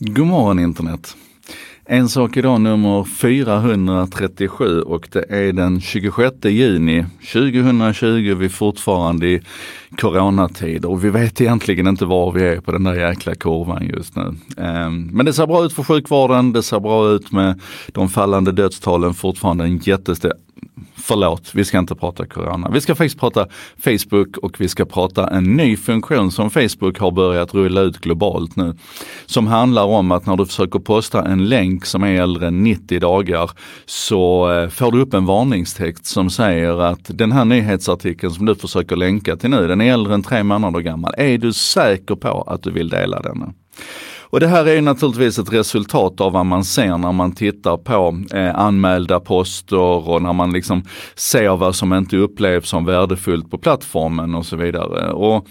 God morgon internet! En sak idag nummer 437 och det är den 26 juni 2020. Vi är fortfarande i coronatid och vi vet egentligen inte var vi är på den där jäkla kurvan just nu. Ehm, men det ser bra ut för sjukvården, det ser bra ut med de fallande dödstalen, fortfarande en jättestor Förlåt, vi ska inte prata corona. Vi ska faktiskt prata Facebook och vi ska prata en ny funktion som Facebook har börjat rulla ut globalt nu. Som handlar om att när du försöker posta en länk som är äldre än 90 dagar så eh, får du upp en varningstext som säger att den här nyhetsartikeln som du försöker länka till nu, den är äldre än tre månader gammal. Är du säker på att du vill dela denna? Och det här är naturligtvis ett resultat av vad man ser när man tittar på eh, anmälda poster och när man liksom ser vad som inte upplevs som värdefullt på plattformen och så vidare. Och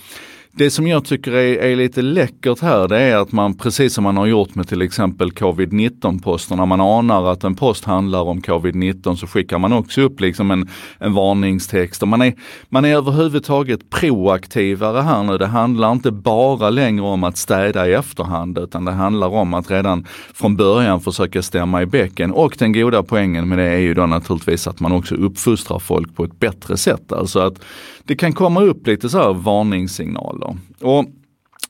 det som jag tycker är, är, lite läckert här det är att man precis som man har gjort med till exempel covid-19 poster, när man anar att en post handlar om covid-19 så skickar man också upp liksom en, en varningstext. Och man, är, man är överhuvudtaget proaktivare här nu. Det handlar inte bara längre om att städa i efterhand utan det handlar om att redan från början försöka stämma i bäcken. Och den goda poängen med det är ju då naturligtvis att man också uppfostrar folk på ett bättre sätt. Alltså att det kan komma upp lite så här varningssignaler. Och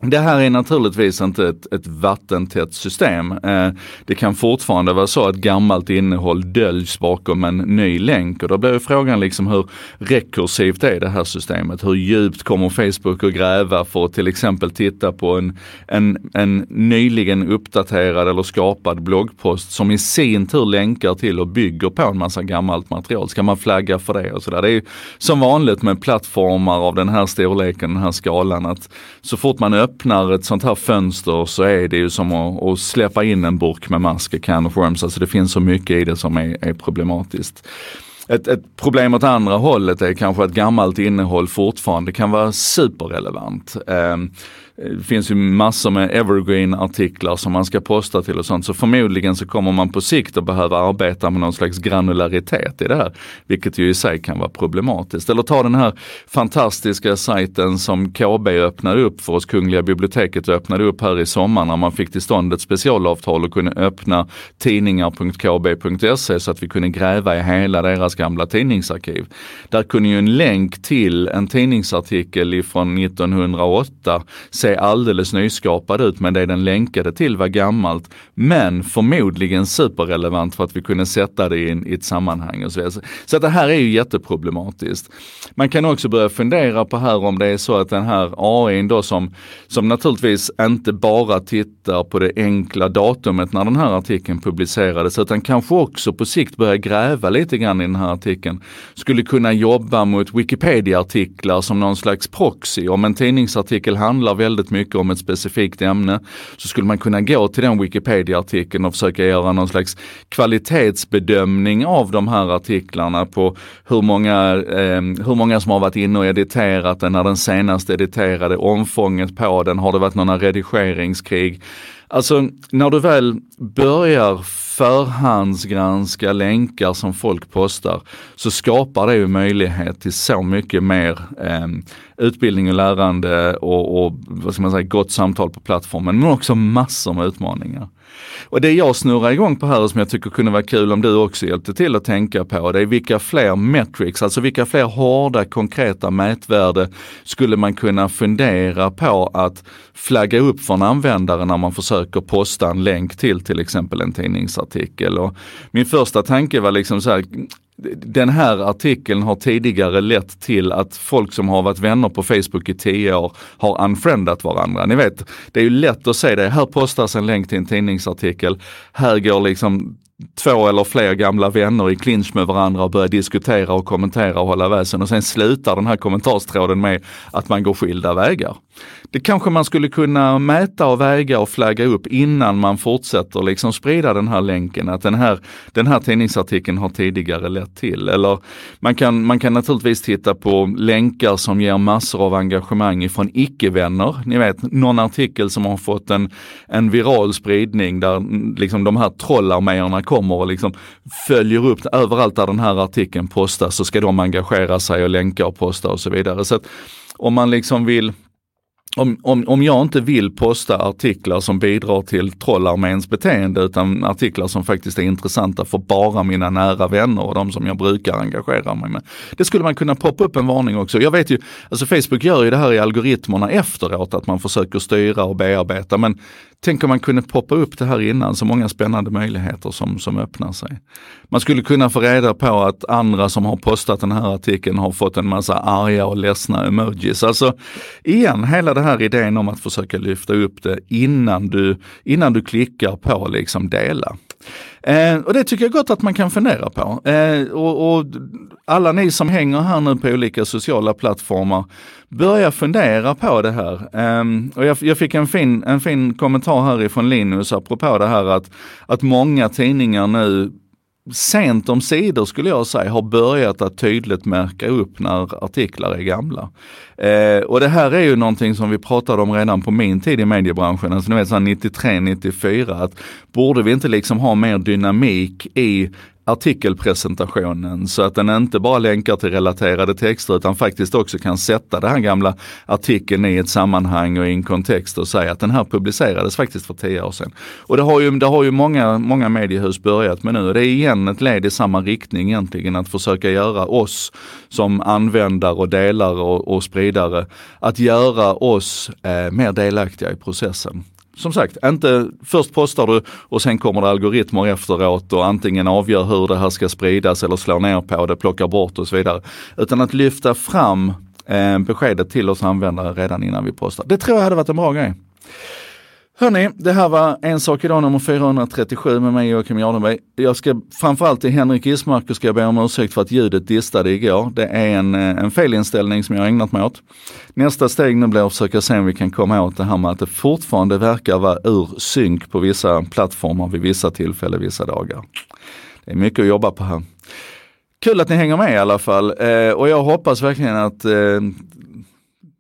det här är naturligtvis inte ett, ett vattentätt system. Eh, det kan fortfarande vara så att gammalt innehåll döljs bakom en ny länk och då blir frågan liksom hur rekursivt är det här systemet? Hur djupt kommer Facebook att gräva för att till exempel titta på en, en, en nyligen uppdaterad eller skapad bloggpost som i sin tur länkar till och bygger på en massa gammalt material? Ska man flagga för det och sådär? Det är som vanligt med plattformar av den här storleken, den här skalan att så fort man öppnar ett sånt här fönster så är det ju som att, att släppa in en burk med mask, can of worms. Alltså det finns så mycket i det som är, är problematiskt. Ett, ett, problem åt andra hållet är kanske att gammalt innehåll fortfarande kan vara superrelevant. Eh, Eh, det finns ju massor med evergreen-artiklar som man ska posta till och sånt. Så förmodligen så kommer man på sikt att behöva arbeta med någon slags granularitet i det här. Vilket ju i sig kan vara problematiskt. Eller ta den här fantastiska sajten som KB öppnade upp för oss, Kungliga biblioteket öppnade upp här i sommar när man fick till stånd ett specialavtal och kunde öppna tidningar.kb.se så att vi kunde gräva i hela deras gamla tidningsarkiv. Där kunde ju en länk till en tidningsartikel ifrån 1908 se alldeles nyskapad ut men det den länkade till var gammalt. Men förmodligen superrelevant för att vi kunde sätta det i, i ett sammanhang. Och så vidare. så det här är ju jätteproblematiskt. Man kan också börja fundera på här om det är så att den här AI då som, som naturligtvis inte bara tittar på det enkla datumet när den här artikeln publicerades utan kanske också på sikt börja gräva lite grann i den här artikeln. Skulle kunna jobba mot Wikipedia-artiklar som någon slags proxy. Om en tidningsartikel handlar väldigt väldigt mycket om ett specifikt ämne så skulle man kunna gå till den Wikipedia-artikeln och försöka göra någon slags kvalitetsbedömning av de här artiklarna på hur många, eh, hur många som har varit inne och editerat den, när den senast editerade, omfånget på den, har det varit några redigeringskrig? Alltså när du väl börjar förhandsgranska länkar som folk postar så skapar det ju möjlighet till så mycket mer eh, utbildning och lärande och, och vad ska man säga, gott samtal på plattformen men också massor med utmaningar. Och det jag snurrar igång på här och som jag tycker kunde vara kul om du också hjälpte till att tänka på, det är vilka fler metrics, alltså vilka fler hårda konkreta mätvärde skulle man kunna fundera på att flagga upp för en användare när man försöker posta en länk till till exempel en tidningsartikel. Och min första tanke var liksom så här, den här artikeln har tidigare lett till att folk som har varit vänner på Facebook i tio år har unfriendat varandra. Ni vet, det är ju lätt att se det. Här postas en länk till en tidningsartikel. Här går liksom två eller fler gamla vänner i clinch med varandra och börjar diskutera och kommentera och hålla väsen och sen slutar den här kommentarstråden med att man går skilda vägar. Det kanske man skulle kunna mäta och väga och flagga upp innan man fortsätter liksom sprida den här länken, att den här, den här tidningsartikeln har tidigare lett till. Eller man kan, man kan naturligtvis titta på länkar som ger massor av engagemang ifrån icke-vänner. Ni vet, någon artikel som har fått en, en viral spridning där liksom de här trollarméerna kommer och liksom följer upp överallt där den här artikeln postas så ska de engagera sig och länka och posta och så vidare. Så att om man liksom vill om, om, om jag inte vill posta artiklar som bidrar till trollarméns beteende utan artiklar som faktiskt är intressanta för bara mina nära vänner och de som jag brukar engagera mig med. Det skulle man kunna poppa upp en varning också. Jag vet ju, alltså Facebook gör ju det här i algoritmerna efteråt, att man försöker styra och bearbeta. Men tänk om man kunde poppa upp det här innan, så många spännande möjligheter som, som öppnar sig. Man skulle kunna få reda på att andra som har postat den här artikeln har fått en massa arga och ledsna emojis. Alltså igen, hela det här här idén om att försöka lyfta upp det innan du, innan du klickar på liksom dela. Eh, och det tycker jag gott att man kan fundera på. Eh, och, och, alla ni som hänger här nu på olika sociala plattformar, börja fundera på det här. Eh, och jag, jag, fick en fin, en fin kommentar härifrån Linus apropå det här att, att många tidningar nu sent om sidor skulle jag säga har börjat att tydligt märka upp när artiklar är gamla. Eh, och det här är ju någonting som vi pratade om redan på min tid i mediebranschen, alltså ni vet 93-94, att borde vi inte liksom ha mer dynamik i artikelpresentationen så att den inte bara länkar till relaterade texter utan faktiskt också kan sätta den här gamla artikeln i ett sammanhang och i en kontext och säga att den här publicerades faktiskt för tio år sedan. Och det har ju, det har ju många, många mediehus börjat med nu och det är igen ett led i samma riktning egentligen att försöka göra oss som användare och delare och, och spridare, att göra oss eh, mer delaktiga i processen som sagt, inte först postar du och sen kommer det algoritmer efteråt och antingen avgör hur det här ska spridas eller slår ner på det, plockar bort och så vidare. Utan att lyfta fram eh, beskedet till oss användare redan innan vi postar. Det tror jag hade varit en bra grej. Hörni, det här var En sak idag nummer 437 med mig Joakim Jardenberg. Jag ska framförallt till Henrik Ismark ska jag be om ursäkt för att ljudet distade igår. Det är en, eh, en felinställning som jag har ägnat mig åt. Nästa steg nu blir att försöka se om vi kan komma åt det här med att det fortfarande verkar vara ur synk på vissa plattformar vid vissa tillfällen, vissa dagar. Det är mycket att jobba på här. Kul att ni hänger med i alla fall eh, och jag hoppas verkligen att eh,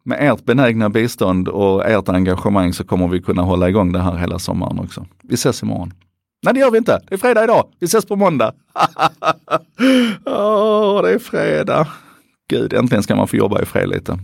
med ert benägna bistånd och ert engagemang så kommer vi kunna hålla igång det här hela sommaren också. Vi ses imorgon. Nej, det gör vi inte. Det är fredag idag. Vi ses på måndag. Åh, oh, det är fredag. Gud, äntligen ska man få jobba i fred lite.